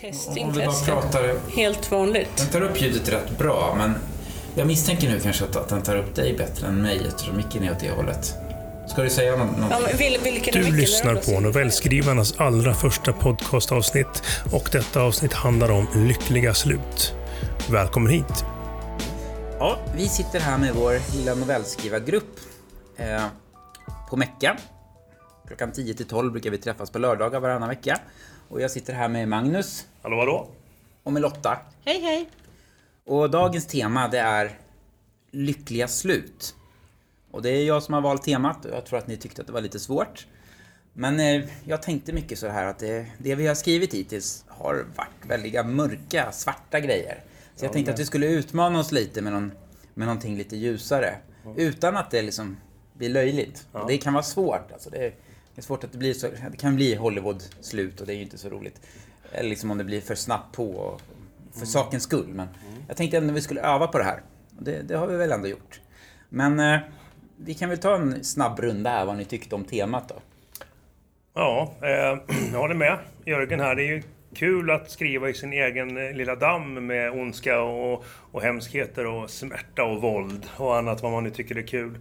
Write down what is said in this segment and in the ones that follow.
Testing, Om vi bara pratar, Helt vanligt. den tar upp ljudet rätt bra, men jag misstänker nu kanske att, att den tar upp dig bättre än mig eftersom micken är åt det hållet. Ska du säga nå- Ja, vil, Du vilken? lyssnar på novellskrivarnas allra första podcastavsnitt och detta avsnitt handlar om lyckliga slut. Välkommen hit! Ja, vi sitter här med vår lilla novellskrivargrupp eh, på Mecka. Klockan 10 till 12 brukar vi träffas på lördagar varannan vecka. Och jag sitter här med Magnus Hallå, hallå? och med Lotta. Hej, hej. Och dagens tema det är lyckliga slut. Och det är jag som har valt temat och jag tror att ni tyckte att det var lite svårt. Men eh, jag tänkte mycket så här att det, det vi har skrivit hittills har varit väldiga mörka, svarta grejer. Så jag tänkte att vi skulle utmana oss lite med, någon, med någonting lite ljusare. Utan att det liksom blir löjligt. Och det kan vara svårt. Alltså det, det är svårt att det blir så. Det kan bli Hollywood-slut och det är ju inte så roligt. Eller liksom om det blir för snabbt på och för sakens skull. Men jag tänkte ändå att vi skulle öva på det här. Det, det har vi väl ändå gjort. Men eh, vi kan väl ta en snabb runda här vad ni tyckte om temat då. Ja, eh, jag håller med Jörgen här. Det är ju kul att skriva i sin egen eh, lilla damm med ondska och, och hemskheter och smärta och våld och annat vad man nu tycker är kul.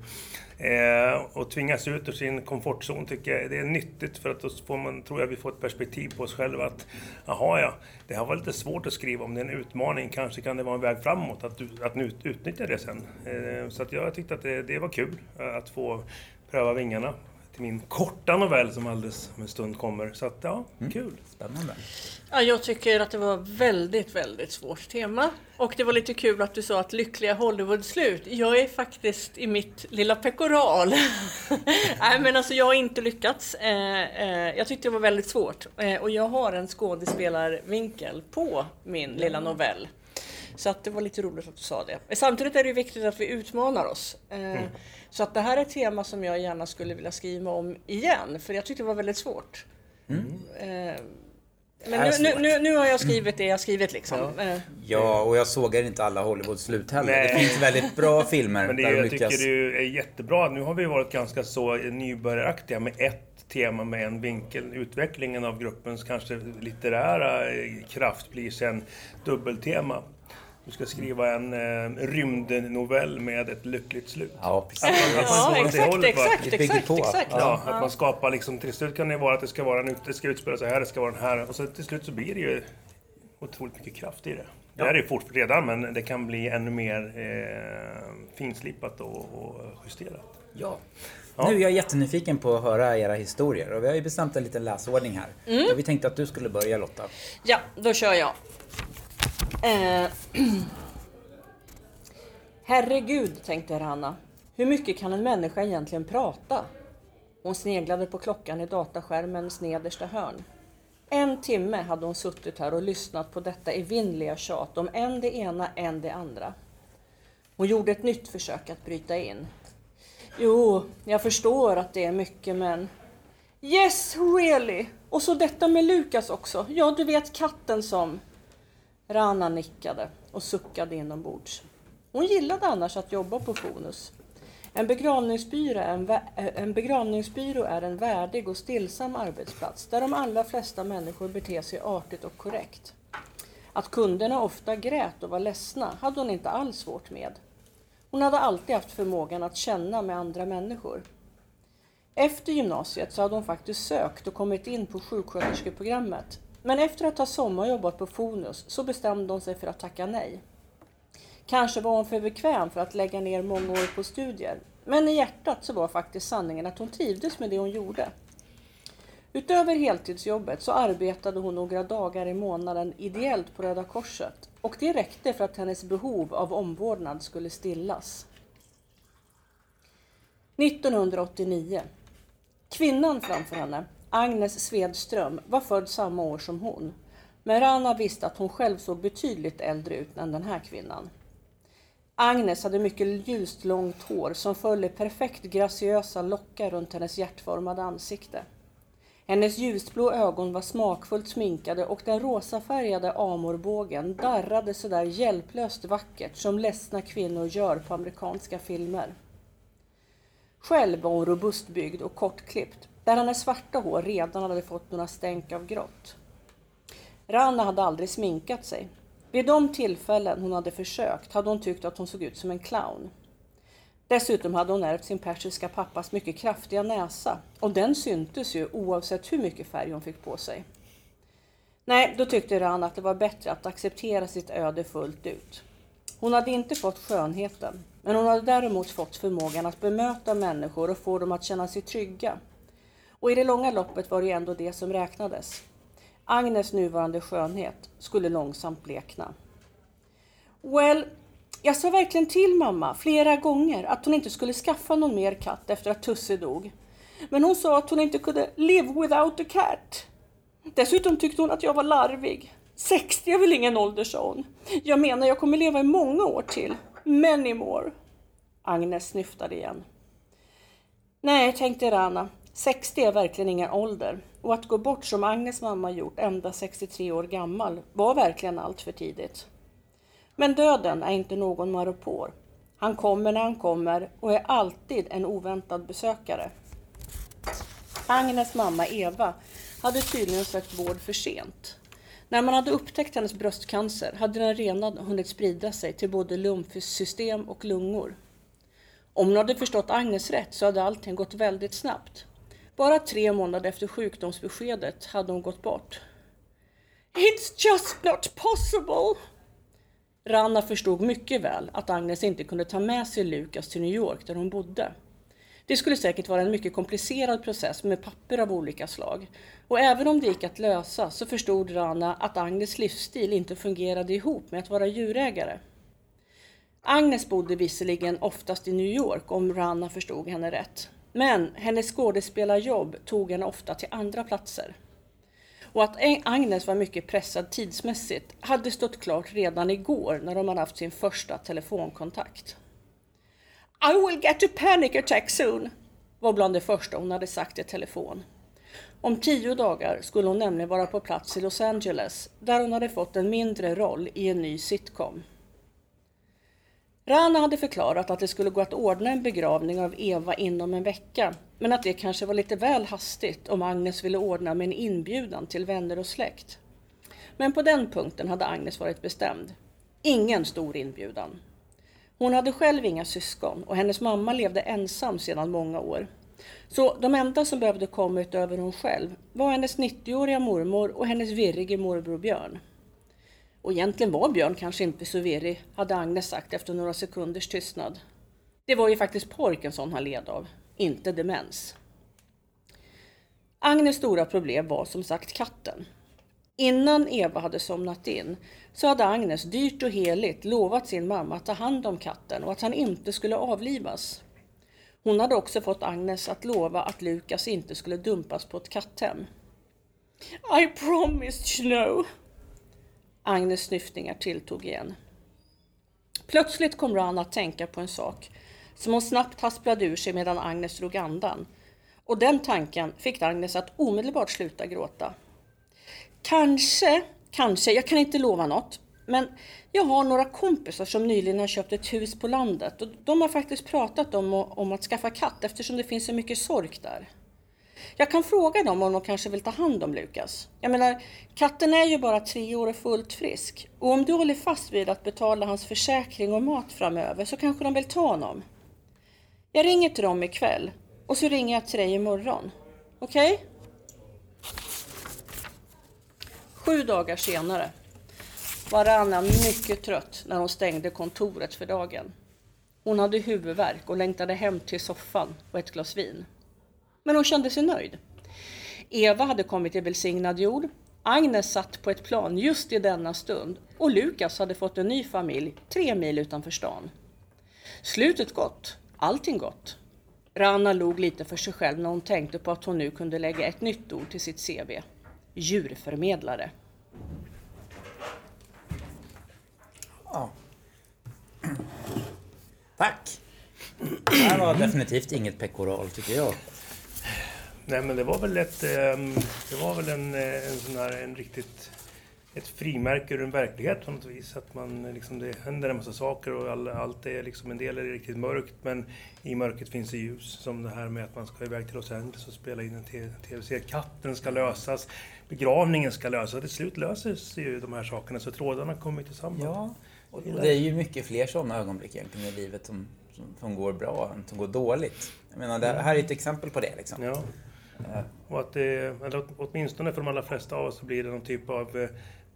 Eh, och tvingas ut ur sin komfortzon tycker jag det är nyttigt för att då får man, tror jag vi får ett perspektiv på oss själva att jaha ja, det här var lite svårt att skriva om det är en utmaning, kanske kan det vara en väg framåt att, att ut, utnyttja det sen. Eh, så att jag tyckte att det, det var kul eh, att få pröva vingarna min korta novell som alldeles om en stund kommer. Så att ja, kul. Spännande. Ja, jag tycker att det var väldigt, väldigt svårt tema. Och det var lite kul att du sa att lyckliga Hollywood-slut. Jag är faktiskt i mitt lilla pekoral. Nej, men alltså jag har inte lyckats. Eh, eh, jag tyckte det var väldigt svårt. Eh, och jag har en skådespelarvinkel på min lilla novell. Så att det var lite roligt att du sa det. Samtidigt är det ju viktigt att vi utmanar oss. Eh, Så att det här är ett tema som jag gärna skulle vilja skriva om igen, för jag tyckte det var väldigt svårt. Eh, Men nu, nu, nu, nu har jag skrivit det jag skrivit liksom. Eh, Ja, och jag sågar inte alla Hollywood-slut heller. Nej. Det finns väldigt bra filmer Men det, där jag lyckas. tycker det är jättebra. Nu har vi varit ganska så nybörjaraktiga med ett tema med en vinkel. Utvecklingen av gruppens kanske litterära eh, kraft blir sen dubbeltema. Du ska skriva en eh, rymdnovell med ett lyckligt slut. Ja, precis. Att man Ja, går åt det exakt, hållet, exakt, exakt, på. exakt. Ja, att man skapar liksom, till slut kan det vara att det ska vara en, det ska utspela sig här, det ska vara den här. Och så till slut så blir det ju otroligt mycket kraft i det. Det här är ju fort redan, men det kan bli ännu mer eh, finslipat och, och justerat. Ja. Ja. Nu är jag jättenyfiken på att höra era historier och vi har ju bestämt en liten läsordning här. Mm. Och vi tänkte att du skulle börja Lotta. Ja, då kör jag. Eh, Herregud, tänkte Hanna. Hur mycket kan en människa egentligen prata? Hon sneglade på klockan i dataskärmens nedersta hörn. En timme hade hon suttit här och lyssnat på detta evinnerliga tjat om en det ena, en det andra. Hon gjorde ett nytt försök att bryta in. Jo, jag förstår att det är mycket, men... Yes, really! Och så detta med Lukas också. Ja, du vet katten som... Rana nickade och suckade inombords. Hon gillade annars att jobba på Fonus. En begravningsbyrå, är en, vä- eh, en begravningsbyrå är en värdig och stillsam arbetsplats där de allra flesta människor beter sig artigt och korrekt. Att kunderna ofta grät och var ledsna hade hon inte alls svårt med. Hon hade alltid haft förmågan att känna med andra människor. Efter gymnasiet så hade hon faktiskt sökt och kommit in på sjuksköterskeprogrammet. Men efter att ha sommarjobbat på Fonus så bestämde hon sig för att tacka nej. Kanske var hon för bekväm för att lägga ner många år på studier. Men i hjärtat så var faktiskt sanningen att hon trivdes med det hon gjorde. Utöver heltidsjobbet så arbetade hon några dagar i månaden ideellt på Röda Korset och det räckte för att hennes behov av omvårdnad skulle stillas. 1989. Kvinnan framför henne, Agnes Svedström, var född samma år som hon. Men Rana visste att hon själv såg betydligt äldre ut än den här kvinnan. Agnes hade mycket ljust långt hår som föll i perfekt graciösa lockar runt hennes hjärtformade ansikte. Hennes ljusblå ögon var smakfullt sminkade och den rosafärgade amorbågen darrade sådär hjälplöst vackert som ledsna kvinnor gör på amerikanska filmer. Själv var hon robustbyggd och kortklippt, där hennes svarta hår redan hade fått några stänk av grått. Rana hade aldrig sminkat sig. Vid de tillfällen hon hade försökt hade hon tyckt att hon såg ut som en clown. Dessutom hade hon ärvt sin persiska pappas mycket kraftiga näsa och den syntes ju oavsett hur mycket färg hon fick på sig. Nej, då tyckte Rana att det var bättre att acceptera sitt öde fullt ut. Hon hade inte fått skönheten, men hon hade däremot fått förmågan att bemöta människor och få dem att känna sig trygga. Och i det långa loppet var det ändå det som räknades. Agnes nuvarande skönhet skulle långsamt blekna. Well, jag sa verkligen till mamma flera gånger att hon inte skulle skaffa någon mer katt efter att Tusse dog. Men hon sa att hon inte kunde live without a cat. Dessutom tyckte hon att jag var larvig. 60 är väl ingen ålder, sa hon. Jag menar, jag kommer leva i många år till. Many more. Agnes snyftade igen. Nej, tänkte Rana. 60 är verkligen ingen ålder. Och att gå bort som Agnes mamma gjort, ända 63 år gammal, var verkligen allt för tidigt. Men döden är inte någon maropor. Han kommer när han kommer och är alltid en oväntad besökare. Agnes mamma Eva hade tydligen sökt vård för sent. När man hade upptäckt hennes bröstcancer hade den redan hunnit sprida sig till både lymfsystem och lungor. Om hon hade förstått Agnes rätt så hade allting gått väldigt snabbt. Bara tre månader efter sjukdomsbeskedet hade hon gått bort. It's just not possible! Ranna förstod mycket väl att Agnes inte kunde ta med sig Lukas till New York där hon bodde. Det skulle säkert vara en mycket komplicerad process med papper av olika slag. Och även om det gick att lösa så förstod Rana att Agnes livsstil inte fungerade ihop med att vara djurägare. Agnes bodde visserligen oftast i New York om Rana förstod henne rätt. Men hennes skådespelarjobb tog henne ofta till andra platser. Och att Agnes var mycket pressad tidsmässigt hade stått klart redan igår när de hade haft sin första telefonkontakt. I will get a panic attack soon, var bland det första hon hade sagt i telefon. Om tio dagar skulle hon nämligen vara på plats i Los Angeles där hon hade fått en mindre roll i en ny sitcom. Rana hade förklarat att det skulle gå att ordna en begravning av Eva inom en vecka, men att det kanske var lite väl hastigt om Agnes ville ordna med en inbjudan till vänner och släkt. Men på den punkten hade Agnes varit bestämd. Ingen stor inbjudan. Hon hade själv inga syskon och hennes mamma levde ensam sedan många år. Så de enda som behövde komma utöver hon själv var hennes 90-åriga mormor och hennes virrige morbror Björn. Och egentligen var Björn kanske inte så virrig, hade Agnes sagt efter några sekunders tystnad. Det var ju faktiskt Parkinson han led av, inte demens. Agnes stora problem var som sagt katten. Innan Eva hade somnat in så hade Agnes dyrt och heligt lovat sin mamma att ta hand om katten och att han inte skulle avlivas. Hon hade också fått Agnes att lova att Lukas inte skulle dumpas på ett katthem. I promised you know. Agnes snyftningar tilltog igen. Plötsligt kom Ran att tänka på en sak som hon snabbt hasplade ur sig medan Agnes drog andan. Och den tanken fick Agnes att omedelbart sluta gråta. Kanske, kanske, jag kan inte lova något, men jag har några kompisar som nyligen har köpt ett hus på landet och de har faktiskt pratat om, om att skaffa katt eftersom det finns så mycket sork där. Jag kan fråga dem om de kanske vill ta hand om Lukas. Jag menar, katten är ju bara tre år och fullt frisk. Och om du håller fast vid att betala hans försäkring och mat framöver så kanske de vill ta honom. Jag ringer till dem ikväll och så ringer jag till dig imorgon. Okej? Okay? Sju dagar senare var Anna mycket trött när hon stängde kontoret för dagen. Hon hade huvudvärk och längtade hem till soffan och ett glas vin. Men hon kände sig nöjd. Eva hade kommit till välsignad jord. Agnes satt på ett plan just i denna stund och Lukas hade fått en ny familj tre mil utanför stan. Slutet gott, allting gott. Rana log lite för sig själv när hon tänkte på att hon nu kunde lägga ett nytt ord till sitt CV. Djurförmedlare. Ja. Tack! Det här var definitivt inget pekoral tycker jag. Nej men det var väl ett... Ehm, det var väl en, eh, en sån här en riktigt ett frimärke ur en verklighet på något vis. Att man, liksom, det händer en massa saker och all, allt är liksom, en del är riktigt mörkt men i mörkret finns det ljus. Som det här med att man ska iväg till Los Angeles och spela in en tv-serie. Katten ska lösas, begravningen ska lösas. Till slut löses ju de här sakerna så trådarna kommer tillsammans. Ja, och det är ju mycket fler sådana ögonblick egentligen i livet som, som, som går bra än som går dåligt. Jag menar, det här är ett exempel på det. Liksom. Ja. Och att det, eller åtminstone för de allra flesta av oss så blir det någon typ av eh,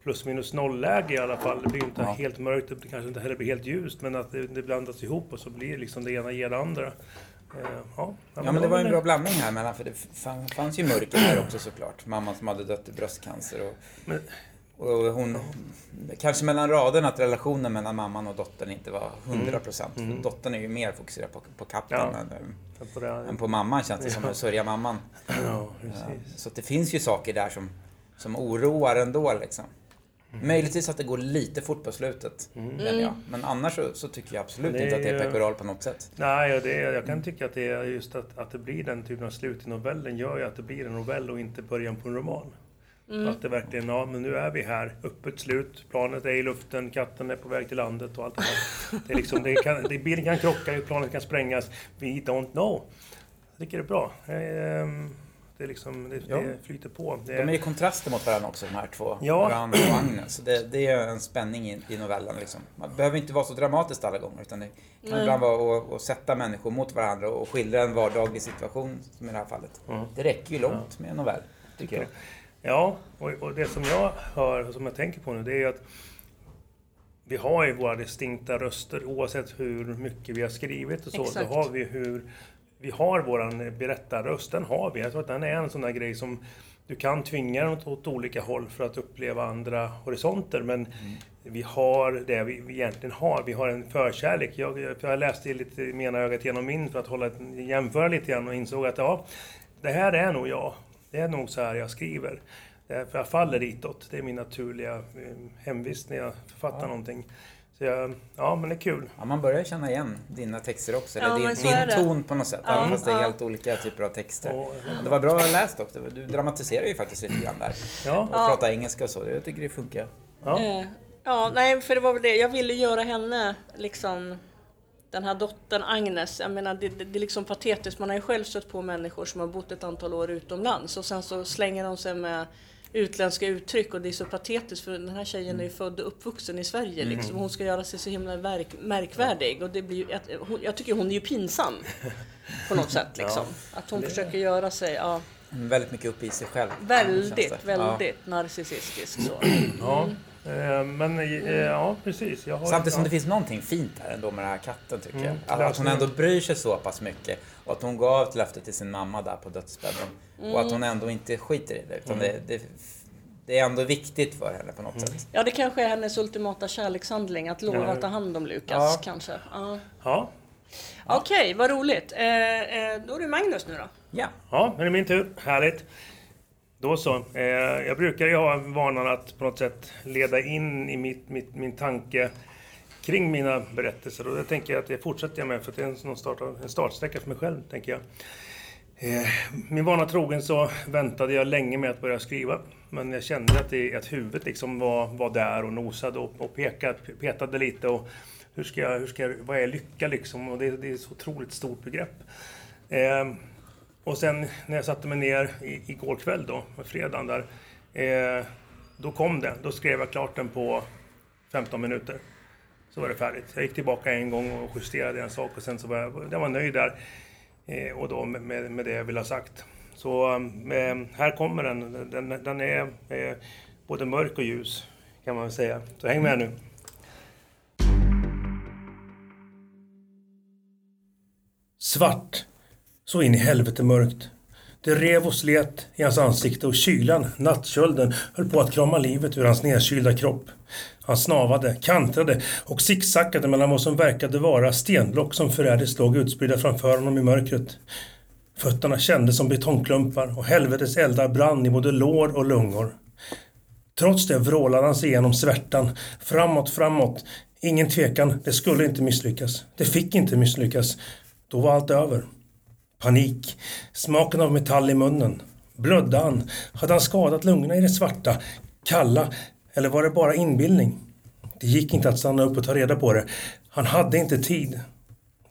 plus minus noll-läge i alla fall. Det blir inte ja. helt mörkt, det kanske inte heller blir helt ljust, men att det, det blandas ihop och så blir liksom det ena ger det andra. Eh, ja, ja, men det var en bra blandning här mellan, för det fanns ju mörker här också såklart. Mamma som hade dött i bröstcancer och, men, och hon... Kanske mellan raderna att relationen mellan mamman och dottern inte var 100 procent. Mm. Dottern är ju mer fokuserad på, på katten ja. än, på än på mamman känns det som, att sörja mamman. Ja, så det finns ju saker där som, som oroar ändå liksom. Mm. Möjligtvis att det går lite fort på slutet, mm. jag. Mm. Men annars så, så, tycker jag absolut inte att det är pekoral på något sätt. Nej, det är, jag kan tycka att det är just att, att det blir den typen av slut i novellen gör ju att det blir en novell och inte början på en roman. Mm. Att det verkligen, ja men nu är vi här, öppet slut, planet är i luften, katten är på väg till landet och allt det där. Det är liksom, det kan, det, bilen kan krocka, planet kan sprängas. We don't know. Jag tycker det är bra. Ehm, det, liksom, det, ja. det flyter på. Det... De är ju kontraster mot varandra också, de här två. Ja. Ran och Agnes. Det, det är en spänning i, i novellen. Liksom. Man behöver inte vara så dramatiskt alla gånger. Utan det kan mm. ibland vara att, att sätta människor mot varandra och skildra en vardaglig situation, som i det här fallet. Mm. Det räcker ju långt ja. med en novell, tycker jag. Ja, och, och, det som jag hör, och som jag tänker på nu, det är att vi har ju våra distinkta röster oavsett hur mycket vi har skrivit och så. Exakt. Då har vi hur vi har våran berättarröst, den har vi. Jag tror att den är en sån där grej som du kan tvinga den åt, olika håll för att uppleva andra horisonter. Men mm. vi har det vi, egentligen har. Vi har en förkärlek. Jag, jag läste lite med ena ögat genom min för att hålla, jämföra lite grann och insåg att ja, det här är nog jag. Det är nog så här jag skriver. För jag faller ditåt. Det är min naturliga eh, hemvist när jag författar ja. någonting. Så jag, ja, men det är kul. Ja, man börjar känna igen dina texter också. Ja, eller din, din ton på något sätt. Ja, fast det är helt olika typer av texter. Och, det var bra läst också. Du dramatiserar ju faktiskt lite grann där. Ja. Och pratar engelska och så. Jag tycker det funkar. Ja. Eh, ja, nej, för det var väl det. Jag ville göra henne liksom den här dottern Agnes, jag menar det, det, det är liksom patetiskt. Man har ju själv stött på människor som har bott ett antal år utomlands och sen så slänger de sig med utländska uttryck och det är så patetiskt för den här tjejen är ju född och uppvuxen i Sverige mm. liksom. Hon ska göra sig så himla verk, märkvärdig och det blir jag tycker hon är ju pinsam på något sätt liksom. Att hon försöker göra sig, ja. Väldigt mycket upp i sig själv. Väldigt, väldigt ja. narcissistisk så. Ja. Eh, men eh, ja, precis. Samtidigt som det finns någonting fint här ändå med den här katten tycker mm, jag. Att hon ändå bryr sig så pass mycket. Och att hon gav ett löfte till sin mamma där på dödsbädden. Mm. Och att hon ändå inte skiter i det. Utan mm. det, det, det, är ändå viktigt för henne på något mm. sätt. Ja, det kanske är hennes ultimata kärlekshandling. Att lova att ta hand om Lukas, ja. kanske. Ja. ja. Okej, okay, vad roligt. Eh, eh, då är det Magnus nu då. Ja. Ja, men det är min tur. Härligt. Då så. Eh, jag brukar ju ha vanan att på något sätt leda in i mitt, mitt, min tanke kring mina berättelser och det tänker jag att jag fortsätter med för att det är en, start, en startsträcka för mig själv, tänker jag. Eh, min vana trogen så väntade jag länge med att börja skriva. Men jag kände att, det, att huvudet liksom var, var där och nosade och, och pekade, petade lite. Och hur ska jag, hur ska jag, vad är lycka liksom? Och det, det är ett så otroligt stort begrepp. Eh, och sen när jag satte mig ner i, igår kväll då, fredagen där, eh, då kom det. Då skrev jag klart den på 15 minuter. Så var det färdigt. Jag gick tillbaka en gång och justerade en sak och sen så var jag, jag var nöjd där. Eh, och då med, med, med, det jag ville ha sagt. Så eh, här kommer den. Den, den är eh, både mörk och ljus kan man väl säga. Så häng med nu. Svart så in i helvete mörkt. Det rev och slet i hans ansikte och kylan, nattkölden, höll på att krama livet ur hans nedkylda kropp. Han snavade, kantrade och sicksackade mellan vad som verkade vara stenblock som förrädiskt låg utspridda framför honom i mörkret. Fötterna kändes som betongklumpar och helvetets eldar brann i både lår och lungor. Trots det vrålade han sig igenom svärtan, framåt, framåt. Ingen tvekan, det skulle inte misslyckas. Det fick inte misslyckas. Då var allt över. Panik. Smaken av metall i munnen. Blödde han? Hade han skadat lungorna i det svarta, kalla, Eller var det bara inbildning? Det gick inte att stanna upp och ta reda på det. Han hade inte tid.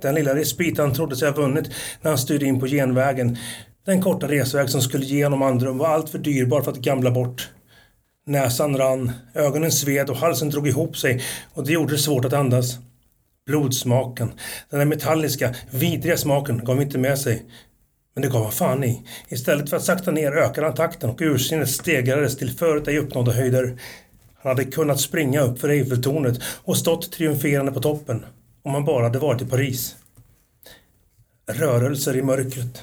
Den lilla respit han trodde sig ha vunnit när han styrde in på genvägen. Den korta resväg som skulle ge honom andrum var alltför dyrbar för att gamla bort. Näsan rann, ögonen sved och halsen drog ihop sig och det gjorde det svårt att andas. Blodsmaken, den där metalliska, vidriga smaken gav inte med sig. Men det gav han fan i. Istället för att sakta ner ökade han takten och ursinnet stegrades till förut ej uppnådda höjder. Han hade kunnat springa upp för Eiffeltornet och stått triumferande på toppen. Om han bara hade varit i Paris. Rörelser i mörkret.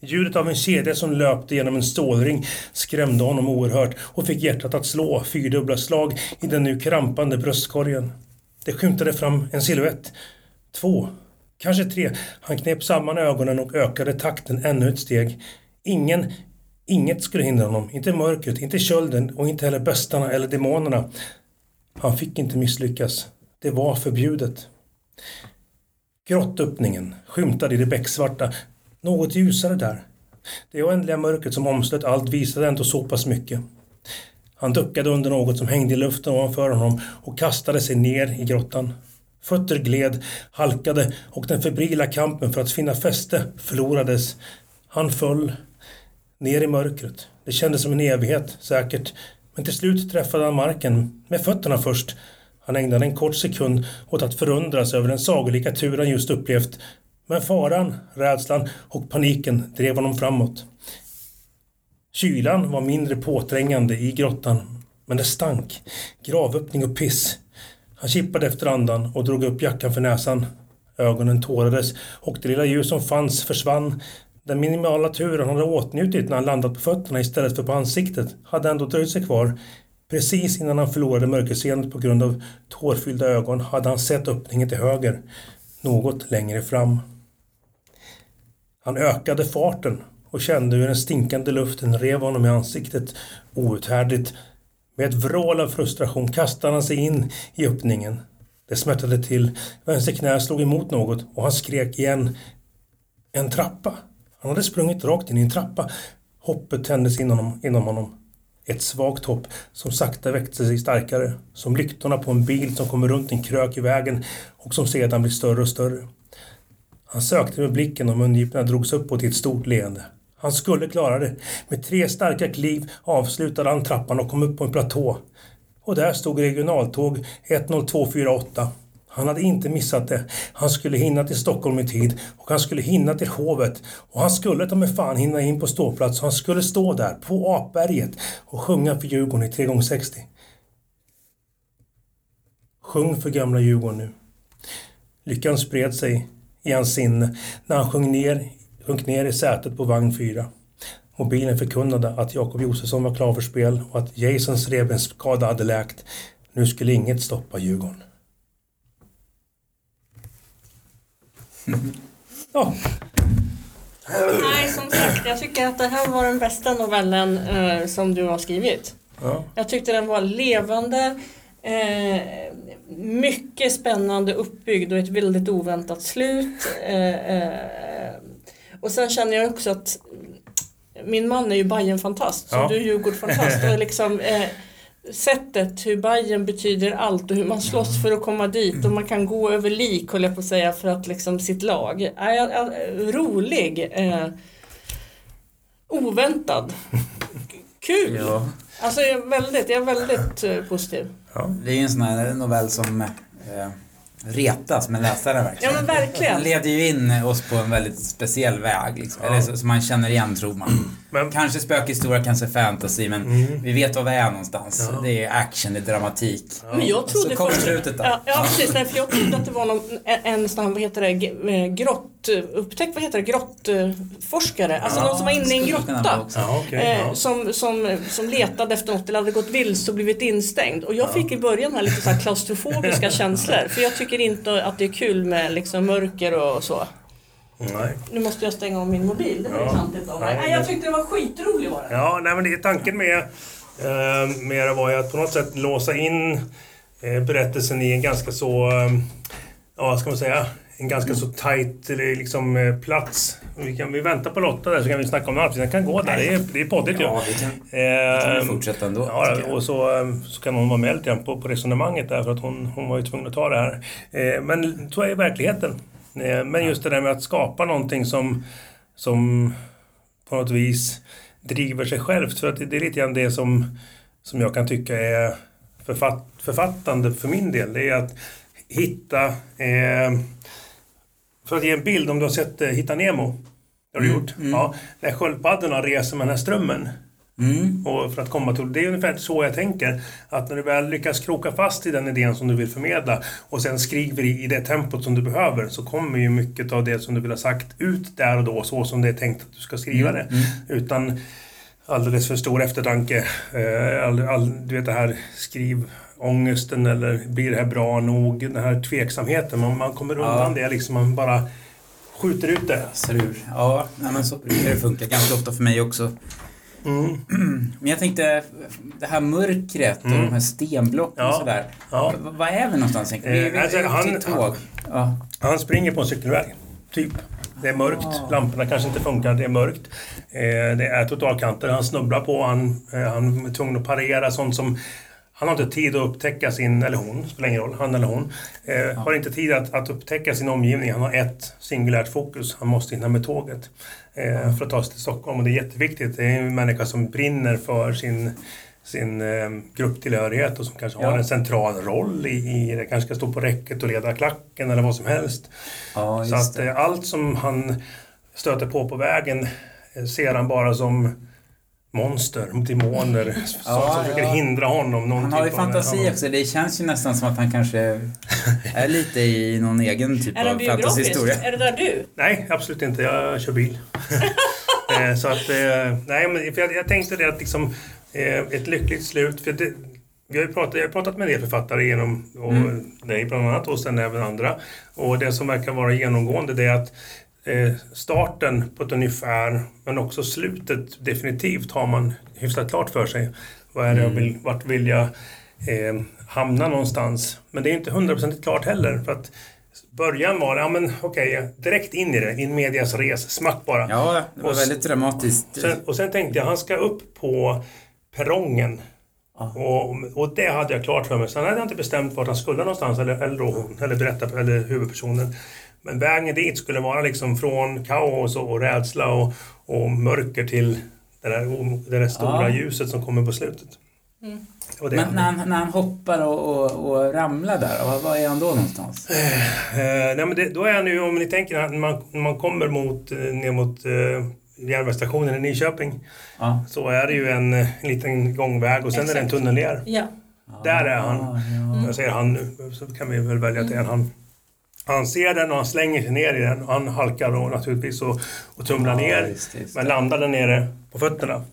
Ljudet av en kedja som löpte genom en stålring skrämde honom oerhört och fick hjärtat att slå fyrdubbla slag i den nu krampande bröstkorgen. Det skymtade fram en siluett. Två. Kanske tre. Han knep samman ögonen och ökade takten ännu ett steg. Ingen, inget skulle hindra honom. Inte mörkret, inte kölden och inte heller böstarna eller demonerna. Han fick inte misslyckas. Det var förbjudet. Grottöppningen skymtade i det becksvarta. Något ljusare där. Det oändliga mörkret som omslöt allt visade ändå så pass mycket. Han duckade under något som hängde i luften ovanför honom och kastade sig ner i grottan. Fötter gled, halkade och den febrila kampen för att finna fäste förlorades. Han föll ner i mörkret. Det kändes som en evighet, säkert. Men till slut träffade han marken, med fötterna först. Han ägnade en kort sekund åt att förundras över den sagolika tur han just upplevt. Men faran, rädslan och paniken drev honom framåt. Kylan var mindre påträngande i grottan, men det stank. Gravöppning och piss. Han kippade efter andan och drog upp jackan för näsan. Ögonen tårades och det lilla ljus som fanns försvann. Den minimala tur han hade åtnjutit när han landat på fötterna istället för på ansiktet hade ändå dröjt sig kvar. Precis innan han förlorade mörkerseendet på grund av tårfyllda ögon hade han sett öppningen till höger, något längre fram. Han ökade farten och kände hur den stinkande luften rev honom i ansiktet outhärdligt. Med ett vrål av frustration kastade han sig in i öppningen. Det smärtade till, vänster knä slog emot något och han skrek igen. En trappa! Han hade sprungit rakt in i en trappa. Hoppet tändes inom, inom honom. Ett svagt hopp som sakta växte sig starkare. Som lyktorna på en bil som kommer runt en krök i vägen och som sedan blir större och större. Han sökte med blicken och mungiporna drogs uppåt i ett stort leende. Han skulle klara det. Med tre starka kliv avslutade han trappan och kom upp på en platå. Och där stod regionaltåg 10248. Han hade inte missat det. Han skulle hinna till Stockholm i tid och han skulle hinna till hovet och han skulle ta med fan hinna in på ståplats och han skulle stå där på Apberget och sjunga för Djurgården i 3x60. Sjung för gamla Djurgården nu. Lyckan spred sig i hans sinne när han sjöng ner, sjönk ner i sätet på vagn 4. Mobilen förkunnade att Jakob Josefsson var klar för spel och att Jasons revbensskada hade läkt. Nu skulle inget stoppa Djurgården. Ja. Nej, som sagt, jag tycker att det här var den bästa novellen eh, som du har skrivit. ja. Jag tyckte den var levande, eh, mycket spännande uppbyggd och ett väldigt oväntat slut. Eh, eh, och sen känner jag också att min man är ju bayern fantast så Ja. du är Djurgården-fantast. Och liksom, eh, sättet hur Bayern betyder allt och hur man slåss för att komma dit och man kan gå över lik, höll jag på att säga, för att liksom sitt lag. Är, är, rolig. Eh, oväntad. Kul! Ja. Alltså jag är väldigt, jag är väldigt eh, positiv. Det är en sån här novell som eh, retas med läsaren verkligen. Ja men verkligen. Den leder ju in oss på en väldigt speciell väg liksom. Eller så, som man känner igen tror man. Men Kanske spökhistoria, kanske fantasy men Mm. vi vet var vi är någonstans. Ja. Det är action, det är dramatik. Men jag trodde så kommer först- slutet då. Ja, ja precis, nej, för jag trodde att det var någon, en, en sån här, vad heter det, eh, grott, upptäckt, vad heter det, grottforskare. Alltså någon som var inne i en grotta. Ja, okej. Eh, ja. som, som, som letade efter något eller hade gått vilse och blivit instängd. Och jag fick i början här lite så här klaustrofobiska känslor. För jag tycker inte att det är kul med liksom mörker och så. Nej. Nu måste jag stänga av min mobil. Det var Ja. klantigt av mig. Nej, jag tyckte det var skitrolig var det. Ja, nej men det är tanken med, eh, med det var ju att på något sätt låsa in eh, berättelsen i en ganska så, eh, ja ska man säga, en ganska så tajt eller liksom, eh, plats. Vi, kan, vi väntar på Lotta där så kan vi snacka om annat. Den kan gå där. Det är, det är poddigt ju. Ja, vi kan, vi kan Ehm, fortsätta ändå. Ja, och så, eh, så kan hon vara med lite på, på resonemanget där för att hon, hon var ju tvungen att ta det här. Eh, men så är verkligheten. Eh, men just det där med att skapa någonting som, som på något vis driver sig självt. För att det, är lite grann det som, som jag kan tycka är författ, författande för min del. Det är att hitta... Eh, för att ge en bild, om du har sett eh, Hitta Nemo. Det har du gjort? Ja. När sköldpaddorna reser med den här strömmen. Mm. Och för att komma till, det är ungefär så jag tänker. Att när du väl lyckas kroka fast i den idén som du vill förmedla och sen skriver i, det tempot som du behöver så kommer ju mycket av det som du vill ha sagt ut där och då så som det är tänkt att du ska skriva det. Utan alldeles för stor eftertanke. Eh, all, all, du vet det här skrivångesten eller blir det här bra nog? Den här tveksamheten. Man, man kommer undan det liksom. Man bara skjuter ut det. Ser ur. Ja, men så brukar det funka ganska ofta för mig också. Mm. Men jag tänkte, det här mörkret och de här stenblocken Ja. och sådär. Ja. Vad är vi någonstans? Vi, vi, Eh, alltså, vi är han- ett tåg. Ja. Han springer på en cykelväg, typ. Det är mörkt, Ah. lamporna kanske inte funkar, det är mörkt. Eh, det är totalkanter han snubblar på, han, eh, han är tvungen att parera sånt som han har inte tid att upptäcka sin, eller hon, spelar ingen roll, han eller hon, eh, har inte tid att, att upptäcka sin omgivning. Han har ett singulärt fokus, han måste hinna med tåget för att ta sig till Stockholm. Och det är jätteviktigt, det är en människa som brinner för sin sin eh, grupptillhörighet och som kanske har Ja. en central roll i, i det. Kanske ska stå på räcket och leda klacken eller vad som helst. Ja, Så att det. eh, allt som han stöter på på vägen eh, ser han bara som monster, demoner som, Ja, som försöker ja. hindra honom. Någon Han har ju typ fantasi också. Det känns ju nästan som att han kanske är lite i någon egen typ av biografisk? fantasyhistoria. Är det där du? Nej, absolut inte. Jag kör bil. Eh, så att, eh, nej, men för jag, jag tänkte det att liksom, eh, ett lyckligt slut. För det, vi har pratat, jag har pratat med en del författare genom och Mm. dig bland annat och sen även andra. Och det som verkar vara genomgående det är att starten på ett ungefär men också slutet definitivt har man hyfsat klart för sig. Vad är det jag vill, vart vill jag eh, hamna någonstans? Men det är inte hundraprocentigt klart heller. För att början var, ja men okej, direkt in i det, in medias res, smack bara. Ja, det var Och väldigt dramatiskt. Sen, och sen tänkte jag, han ska upp på perrongen. Och, och det hade jag klart för mig. Sen hade jag inte bestämt vart han skulle någonstans, eller, eller, hon, eller berätta, eller huvudpersonen. Men vägen dit skulle vara liksom från kaos och, och rädsla och, och mörker till det där, det där stora Ja. ljuset som kommer på slutet. Och det Men när han, när han hoppar och, och, och ramlar där, vad, vad är han då någonstans? Eh, nej, men det, då är han ju, om ni tänker att man, man kommer mot, eh, ner mot eh, järnvägsstationen i Nyköping Ja. så är det ju en, eh, en liten gångväg och sen är det en Exakt. tunnel ner. Ja. Där är han. Ah, ja. Jag säger han nu, så kan vi väl välja att det är en han. Han ser den och han slänger sig ner i den. Och han halkar då naturligtvis och, och tumlar Ja, ner. just just. Men landar där nere på fötterna.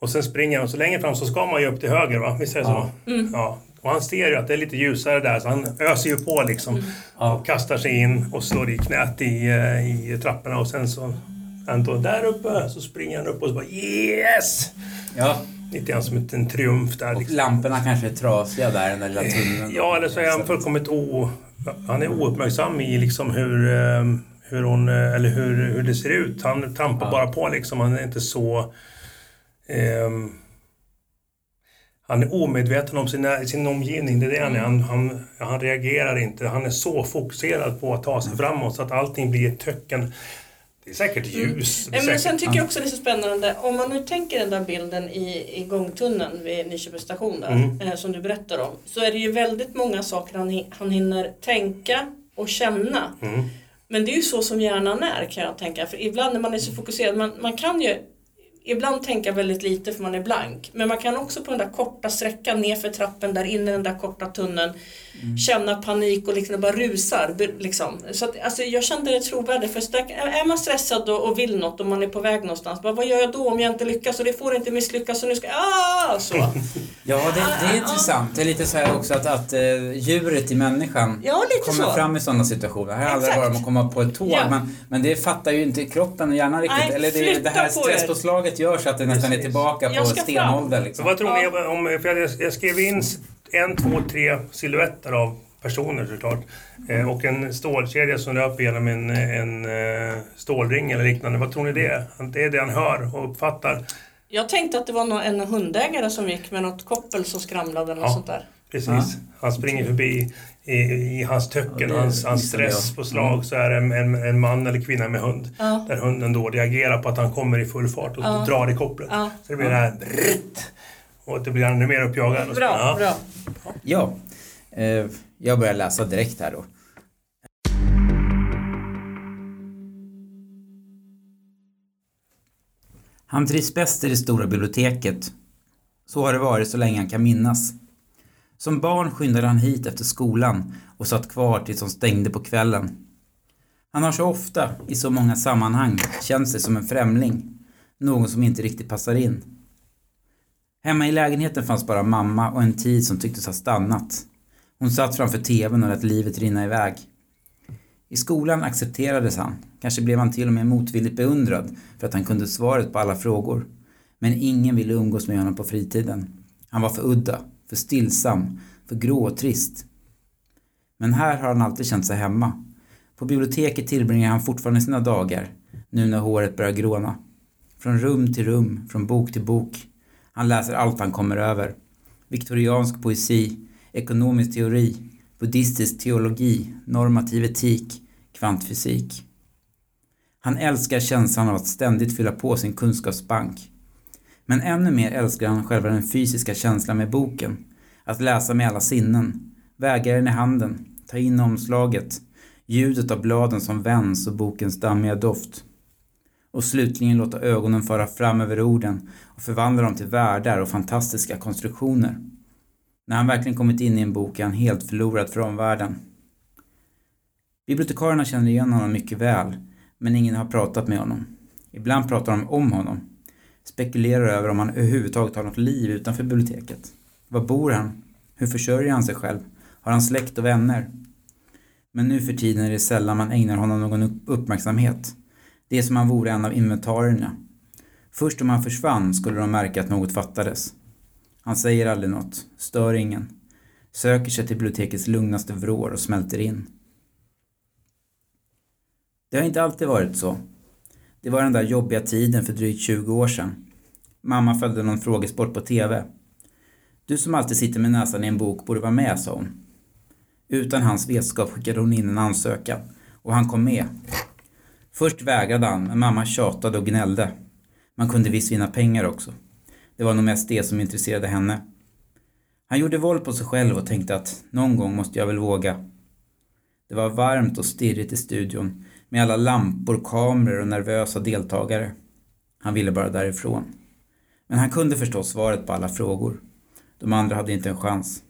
Och sen springer han och så längre fram så ska man ju upp till höger va? Visst är det så? Ja. Och han ser ju att det är lite ljusare där så han öser ju på liksom. Ja. Och kastar sig in och slår i knät i, eh, i trapporna och sen så han då där uppe så springer han upp och så bara yes! ja. Lite grann som en triumf där. Och Liksom. lamporna kanske är trasiga där i den där lilla tunneln. Ja, eller så är han fullkomligt o... Han är ouppmärksam i liksom hur, eh, hur hon... eh, Eller hur, hur det ser ut. Han trampar Ja. bara på liksom. Han är inte så... ehm, han är omedveten om sin, sin omgivning. Det är det han är. Han, han, han reagerar inte. Han är så fokuserad på att ta sig framåt så att allting blir ett töcken. Det är säkert ljus. Det är men sen tycker jag också det är så spännande, om man nu tänker den där bilden i, i gångtunneln vid Nyköpings station där, Mm. eh, som du berättar om, så är det ju väldigt många saker han, han hinner tänka och känna. Mm. Men det är ju så som hjärnan är kan jag tänka, för ibland när man är så fokuserad, man, man kan ju ibland tänka väldigt lite för man är blank, men man kan också på den där korta sträckan nerför trappen där inne i den där korta tunneln känna panik och liksom det bara rusar. Liksom. Så att, alltså, jag kände det trovärdigt. För där, är man stressad och, och vill något och man är på väg någonstans, bara, vad gör jag då om jag inte lyckas? Och det får inte misslyckas och nu ska. Ah, så. Ja, det, det är intressant. Det är lite så här också att, att uh, djuret i människan Ja, kommer så. fram i sådana situationer. Det här handlar Exakt. bara om att komma på ett tåg, Ja. men, men det fattar ju inte kroppen och hjärnan riktigt. Nej, Eller det, det här på stresspåslaget gör så att det nästan är tillbaka på Jag ska fram. stenålder. Så Liksom. vad tror ni om... För jag, jag skrev in en, två, tre silhuetter av personer såklart. Eh, och en stålkedja som löper genom en, en eh, stålring eller liknande. Vad tror ni det är? Det är det han hör och uppfattar. Jag tänkte att det var en hundägare som gick med något koppel som skramlade eller något Ja. sånt där. Precis. Han springer förbi i, i hans töcken, Ja, det hans, hans gissade jag. stress på slag så är det en, en, en man eller kvinna med hund. Ja. Där hunden då reagerar på att han kommer i full fart och Ja. drar i kopplet. Ja. Så det blir det här. Och det blir ännu mer uppjagad. Bra, ja. bra. Ja, eh, jag börjar läsa direkt här då. Han trivs bäst i det stora biblioteket. Så har det varit så länge han kan minnas. Som barn skyndade han hit efter skolan och satt kvar tills de stängde på kvällen. Han har så ofta, i så många sammanhang, känt sig som en främling. Någon som inte riktigt passar in. Hemma i lägenheten fanns bara mamma och en tid som tycktes ha stannat. Hon satt framför tvn och lät livet rinna iväg. I skolan accepterades han. Kanske blev han till och med motvilligt beundrad för att han kunde svaret på alla frågor. Men ingen ville umgås med honom på fritiden. Han var för udda, för stillsam, för grå och trist. Men här har han alltid känt sig hemma. På biblioteket tillbringar han fortfarande sina dagar, nu när håret börjar gråna. Från rum till rum, från bok till bok. Han läser allt han kommer över. Viktoriansk poesi, ekonomisk teori, buddhistisk teologi, normativ etik, kvantfysik. Han älskar känslan av att ständigt fylla på sin kunskapsbank. Men ännu mer älskar han själva den fysiska känslan med boken. Att läsa med alla sinnen, väga den i handen, ta in omslaget, ljudet av bladen som vänds och bokens dammiga doft. Och slutligen låta ögonen fara fram över orden och förvandla dem till världar och fantastiska konstruktioner. När han verkligen kommit in i en bok är han helt förlorad för omvärlden. Bibliotekarierna känner igen honom mycket väl, men ingen har pratat med honom. Ibland pratar de om honom. Spekulerar över om han överhuvudtaget har något liv utanför biblioteket. Var bor han? Hur försörjer han sig själv? Har han släkt och vänner? Men nu för tiden är det sällan man ägnar honom någon uppmärksamhet. Det är som om han vore en av inventarierna. Först om han försvann skulle de märka att något fattades. Han säger aldrig något, stör ingen. Söker sig till bibliotekets lugnaste vrår och smälter in. Det har inte alltid varit så. Det var den där jobbiga tiden för drygt 20 år sedan. Mamma följde någon frågesport på TV. Du som alltid sitter med näsan i en bok borde vara med, sa hon. Utan hans vetskap skickade hon in en ansökan och han kom med. Först vägrade han, men mamma tjatade och gnällde. Man kunde visst vinna pengar också. Det var nog mest det som intresserade henne. Han gjorde våld på sig själv och tänkte att någon gång måste jag väl våga. Det var varmt och stirrigt i studion med alla lampor, kameror och nervösa deltagare. Han ville bara därifrån. Men han kunde förstås svaret på alla frågor. De andra hade inte en chans.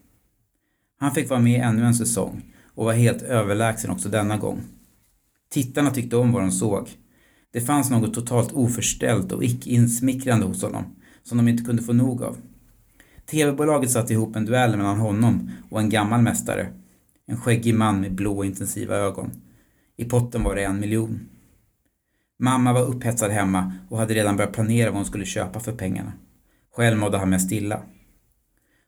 Han fick vara med ännu en säsong och var helt överlägsen också denna gång. Tittarna tyckte om vad de såg. Det fanns något totalt oförställt och icke insmickrande hos honom som de inte kunde få nog av. TV-bolaget satte ihop en duell mellan honom och en gammal mästare. En skäggig man med blå intensiva ögon. I potten var det en miljon. Mamma var upphetsad hemma och hade redan börjat planera vad hon skulle köpa för pengarna. Själv mådde han mest illa.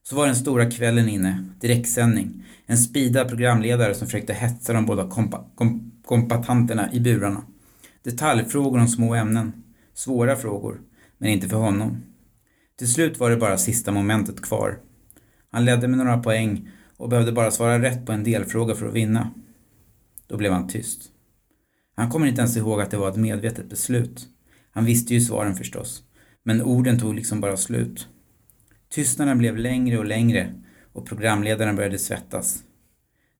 Så var den stora kvällen inne, direktsändning. En speedad programledare som försökte hetsa de båda kompa, kom, kompatanterna i burarna. Detaljfrågor om små ämnen. Svåra frågor, men inte för honom. Till slut var det bara sista momentet kvar. Han ledde med några poäng och behövde bara svara rätt på en delfråga för att vinna. Då blev han tyst. Han kommer inte ens ihåg att det var ett medvetet beslut. Han visste ju svaren förstås. Men orden tog liksom bara slut. Tystnaden blev längre och längre och programledaren började svettas.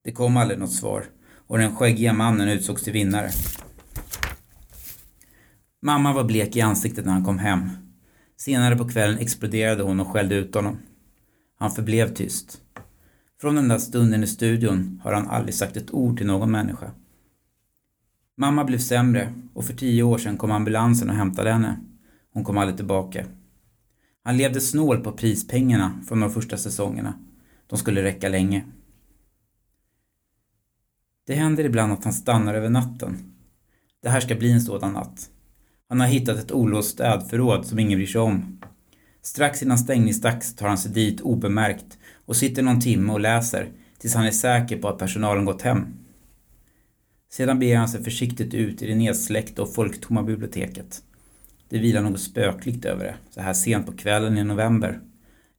Det kom aldrig något svar och den skäggiga mannen utsågs till vinnare. Mamma var blek i ansiktet när han kom hem. Senare på kvällen exploderade hon och skällde ut honom. Han förblev tyst. Från den där stunden i studion har han aldrig sagt ett ord till någon människa. Mamma blev sämre och för tio år sedan kom ambulansen och hämtade henne. Hon kom aldrig tillbaka. Han levde snål på prispengarna från de första säsongerna. De skulle räcka länge. Det händer ibland att han stannar över natten. Det här ska bli en sådan natt. Han har hittat ett olåst städförråd som ingen bryr sig om. Strax innan stängningsdags tar han sig dit obemärkt och sitter någon timme och läser tills han är säker på att personalen gått hem. Sedan beger han sig försiktigt ut i det nedsläckta och folktomma biblioteket. Det vilar något spökligt över det, så här sent på kvällen i november.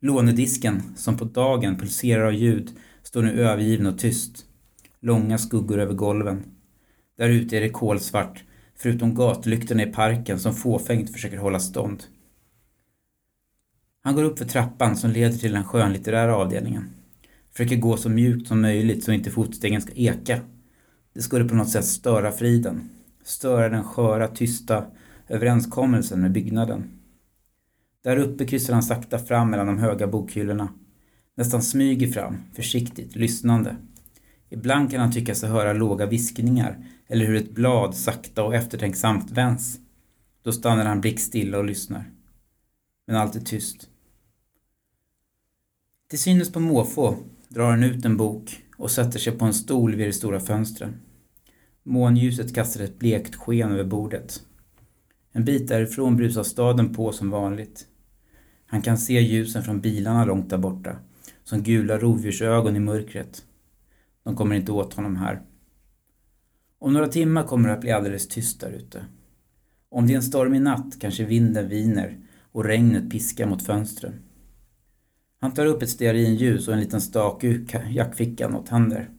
Lånedisken, som på dagen pulserar av ljud, står nu övergiven och tyst. Långa skuggor över golven. Där ute är det kolsvart, förutom gatlyktorna i parken som fåfängt försöker hålla stånd. Han går upp för trappan som leder till den skönlitterära avdelningen. Försöker gå så mjukt som möjligt så inte fotstegen ska eka. Det skulle på något sätt störa friden. Störa den sköra, tysta överenskommelsen med byggnaden. Där uppe kryssar han sakta fram mellan de höga bokhyllorna. Nästan smyger fram, försiktigt, lyssnande. Ibland kan han tycka sig höra låga viskningar eller hur ett blad sakta och eftertänksamt vänds. Då stannar han blickstilla och lyssnar. Men allt är tyst. Till synes på måfå drar han ut en bok och sätter sig på en stol vid det stora fönstret. Månljuset kastar ett blekt sken över bordet. En bit därifrån brusar staden på som vanligt. Han kan se ljusen från bilarna långt där borta, som gula rovdjursögon i mörkret. De kommer inte åt honom här. Om några timmar kommer det att bli alldeles tyst där ute. Om det är en stormig natt kanske vinden viner och regnet piskar mot fönstren. Han tar upp ett stearinljus och en liten stak ur jackfickan och tänder.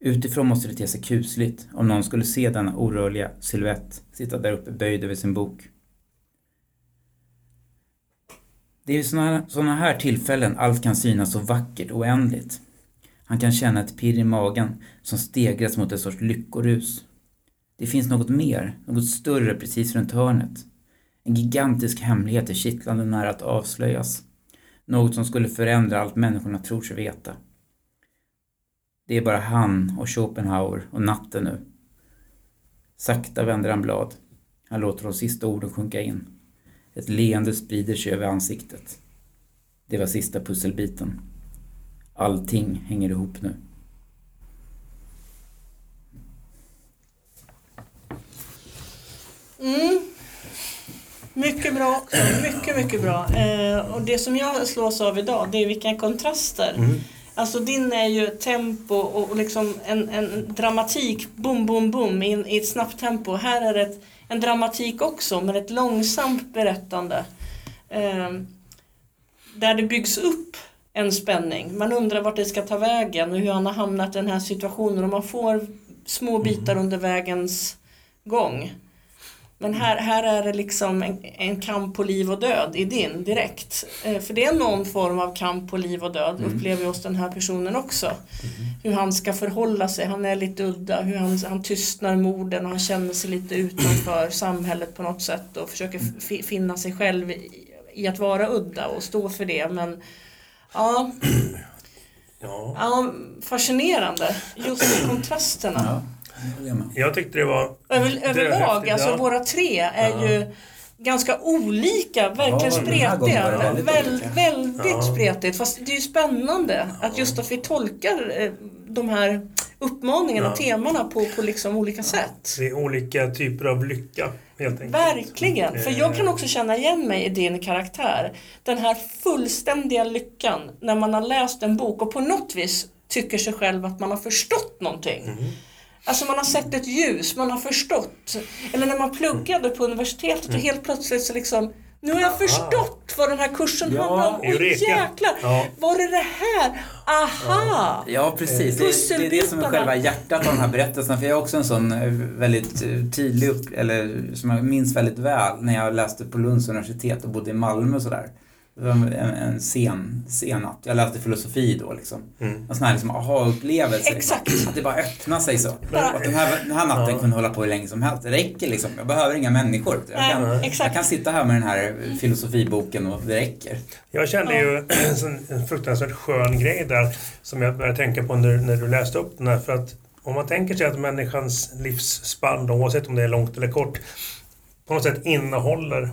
Utifrån måste det te sig kusligt om någon skulle se denna orörliga silhuett sitta där uppe böjd över sin bok. Det är i sådana här tillfällen allt kan synas så vackert och oändligt. Han kan känna ett pirr i magen som stegras mot en sorts lyckorus. Det finns något mer, något större precis runt hörnet. En gigantisk hemlighet är kittlande nära att avslöjas. Något som skulle förändra allt människorna tror sig veta. Det är bara han och Schopenhauer och natten nu. Sakta vänder han blad. Han låter de sista orden sjunka in. Ett leende sprider sig över ansiktet. Det var sista pusselbiten. Allting hänger ihop nu. Mm. Mycket bra också. Mycket, mycket bra. Eh, och det som jag slås av idag, det är vilka kontraster. Mm. Alltså din är ju tempo och, och liksom en, en dramatik, boom, boom, boom, i, i ett snabbt tempo. Här är det ett, en dramatik också, men ett långsamt berättande. Eh, där det byggs upp en spänning. Man undrar vart det ska ta vägen och hur han har hamnat i den här situationen och man får små bitar mm. under vägens gång. Men här, här är det liksom en, en, kamp på liv och död i din direkt. Eh, för det är någon form av kamp på liv och död mm. upplever vi hos den här personen också. Mm. Hur han ska förhålla sig, han är lite udda, hur han, han tystnar morden och han känner sig lite utanför samhället på något sätt och försöker finna sig själv i, i, att vara udda och stå för det. Men ja, ja. ja fascinerande just kontrasterna. Ja. Jag tyckte det var... Över, överlag, alltså våra tre är ja. ju ganska olika, verkligen ja, spretiga. Väldigt, väldigt, väldigt ja. spretigt. Fast det är ju spännande att just att vi tolkar eh, de här uppmaningarna och temana på, på liksom olika sätt. Det är olika typer av lycka. Helt enkelt. Verkligen, för jag kan också känna igen mig i din karaktär. Den här fullständiga lyckan när man har läst en bok och på något vis tycker sig själv att man har förstått någonting. Mm. Alltså man har sett ett ljus, man har förstått. Eller när man pluggade på universitetet och mm. helt plötsligt så liksom nu har jag förstått vad den här kursen ja, handlar om. Oj jäklar! Ja. Var är det här? Aha! Ja, precis. Det, det, är det som är själva hjärtat av den här berättelsen. För jag är också en sån eh, väldigt eh, tydlig, eller som jag minns väldigt väl, när jag läste på Lunds universitet och bodde i Malmö och sådär. En, en sen, sen natt. Jag läste filosofi då liksom. Mm. En sån här liksom aha-upplevelse. Exakt. Liksom. Att det bara öppnar sig så. Bara, att den här, den här natten ja. kunde hålla på hur länge som helst. Det räcker liksom. Jag behöver inga människor. Jag kan, Nej, jag kan sitta här med den här filosofiboken och det räcker. Jag kände ju en fruktansvärt skön grej där som jag började tänka på när, när du läste upp den här. För att om man tänker sig att människans livsspann, oavsett om det är långt eller kort, på något sätt innehåller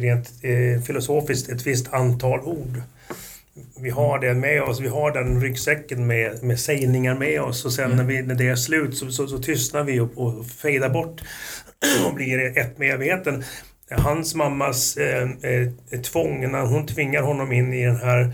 rent eh, filosofiskt ett visst antal ord. Vi har det med oss, vi har den ryggsäcken med, med sägningar med oss och sen mm. när, vi, när det är slut så, så, så tystnar vi och, och fejdar bort och blir ett med evigheten. Hans mammas eh, eh, tvång när hon tvingar honom in i den här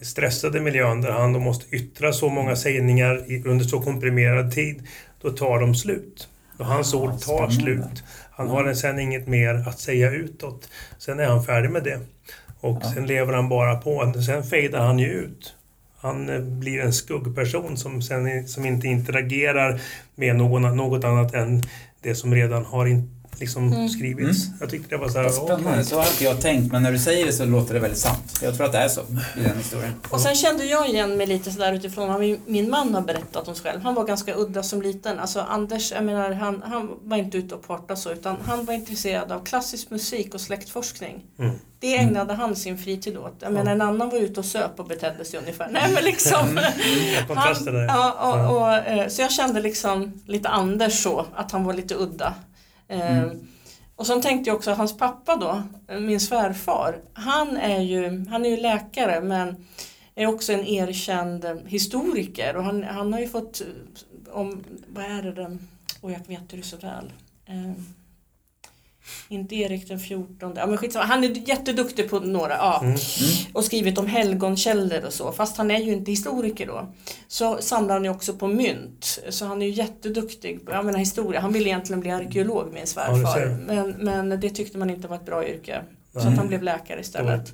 stressade miljön där han då måste yttra så många sägningar under så komprimerad tid, då tar de slut. Och hans ord tar spännande. slut. Han har sen inget mer att säga utåt. Sen är han färdig med det. Och sen lever han bara på. Sen fejdar han ju ut. Han eh, blir en skuggperson som, sen, som inte interagerar med någon, något annat än det som redan har in, liksom skrivits. Jag tyckte det var så här, spännande, okej. så har inte jag tänkt men när du säger det så låter det väldigt sant. Jag tror att det är så i den historien. Och sen kände jag igen mig lite sådär utifrån vad min, min man har berättat om sig själv. Han var ganska udda som liten. Alltså Anders, jag menar, han, han var inte ute och partade så utan han var intresserad av klassisk musik och släktforskning. Mm. Det ägnade han sin fritid åt. Jag menar en annan var ute och söp och betedde sig ungefär. Nej men liksom. Kontraster där. ja, och, och, eh, så jag kände liksom lite Anders så, att han var lite udda. Mm. Ehm, och sen tänkte jag också att hans pappa då, min svärfar, han är ju, han är ju läkare men är också en erkänd eh, historiker och han, han har ju fått eh, om, vad är det den, och jag vet det så väl. Ehm, inte Erik den 14, ja men skitsamma, han är jätteduktig på några, ja. Och skrivit om helgonkällor och så, fast han är ju inte historiker då. Så samlar han ju också på mynt, så han är ju jätteduktig på, jag menar historia, han ville egentligen bli arkeolog min Ja, svärfar. ser. men, men det tyckte man inte var ett bra yrke. Så Nej. att han blev läkare istället.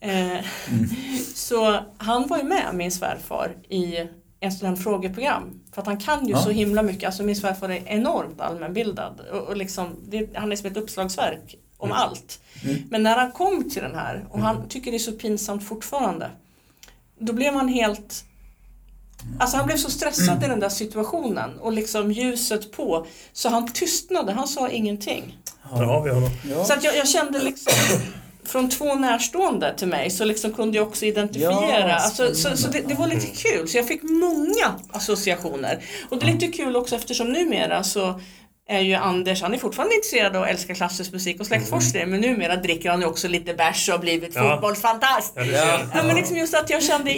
Eh, Så han var ju med, min svärfar, i en sån här frågeprogram. För att han kan ju Ja. så himla mycket. Alltså min svärfar är enormt allmänbildad. Och, och liksom, det, han är som ett uppslagsverk om allt. Men när han kom till den här, och han tycker det är så pinsamt fortfarande. Då blev han helt Alltså han blev så stressad i den där situationen och liksom ljuset på. Så han tystnade, han sa ingenting. Har vi honom. Ja. Så att jag, jag kände liksom från två närstående till mig så liksom kunde jag också identifiera. Ja, alltså, så så det, det var lite kul. Så jag fick många associationer. Och det är lite kul också eftersom numera så är ju Anders, han är fortfarande intresserad av att älska klassisk musik och släktforskning men numera dricker han ju också lite bärs och har blivit Ja. fotbollsfantast. Ja, Ja. Ja, men liksom just att jag kände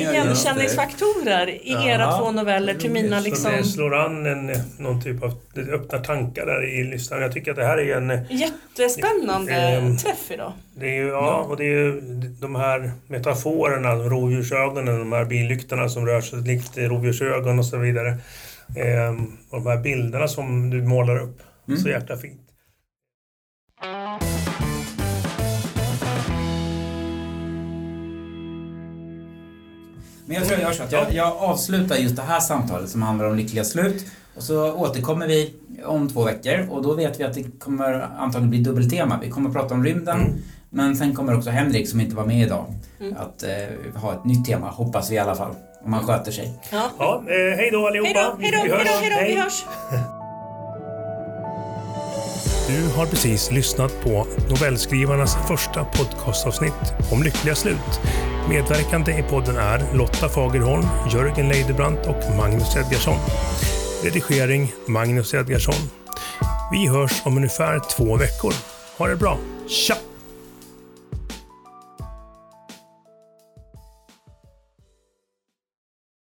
igenkänningsfaktorer i era Ja. två noveller till mina Så liksom det slår an en, någon typ av, det öppnar tankar där i lyssnaren. Jag tycker att det här är en, jättespännande Ehm, träff idag. det är ju, ja, och det är ju de här metaforerna, rovdjursögonen, de här billyktorna som rör sig likt rovdjursögon och så vidare. Ehm, och de här bilderna som du målar upp. Så jäkla fint. Men jag tror jag gör så att jag, jag avslutar just det här samtalet som handlar om lyckliga slut och så återkommer vi om två veckor och då vet vi att det kommer antagligen bli dubbeltema. Vi kommer att prata om rymden men sen kommer också Henrik som inte var med idag att eh, ha ett nytt tema, hoppas vi i alla fall. Om han sköter sig. Ja. Ja, eh, hej då allihopa. Hej då, hej då, Vi hej hörs. då, hej då, vi hörs. Du har precis lyssnat på novellskrivarnas första podcastavsnitt om lyckliga slut. Medverkande i podden är Lotta Fagerholm, Jörgen Leidebrant och Magnus Edgarsson. Redigering Magnus Edgarsson. Vi hörs om ungefär två veckor. Ha det bra. Tja!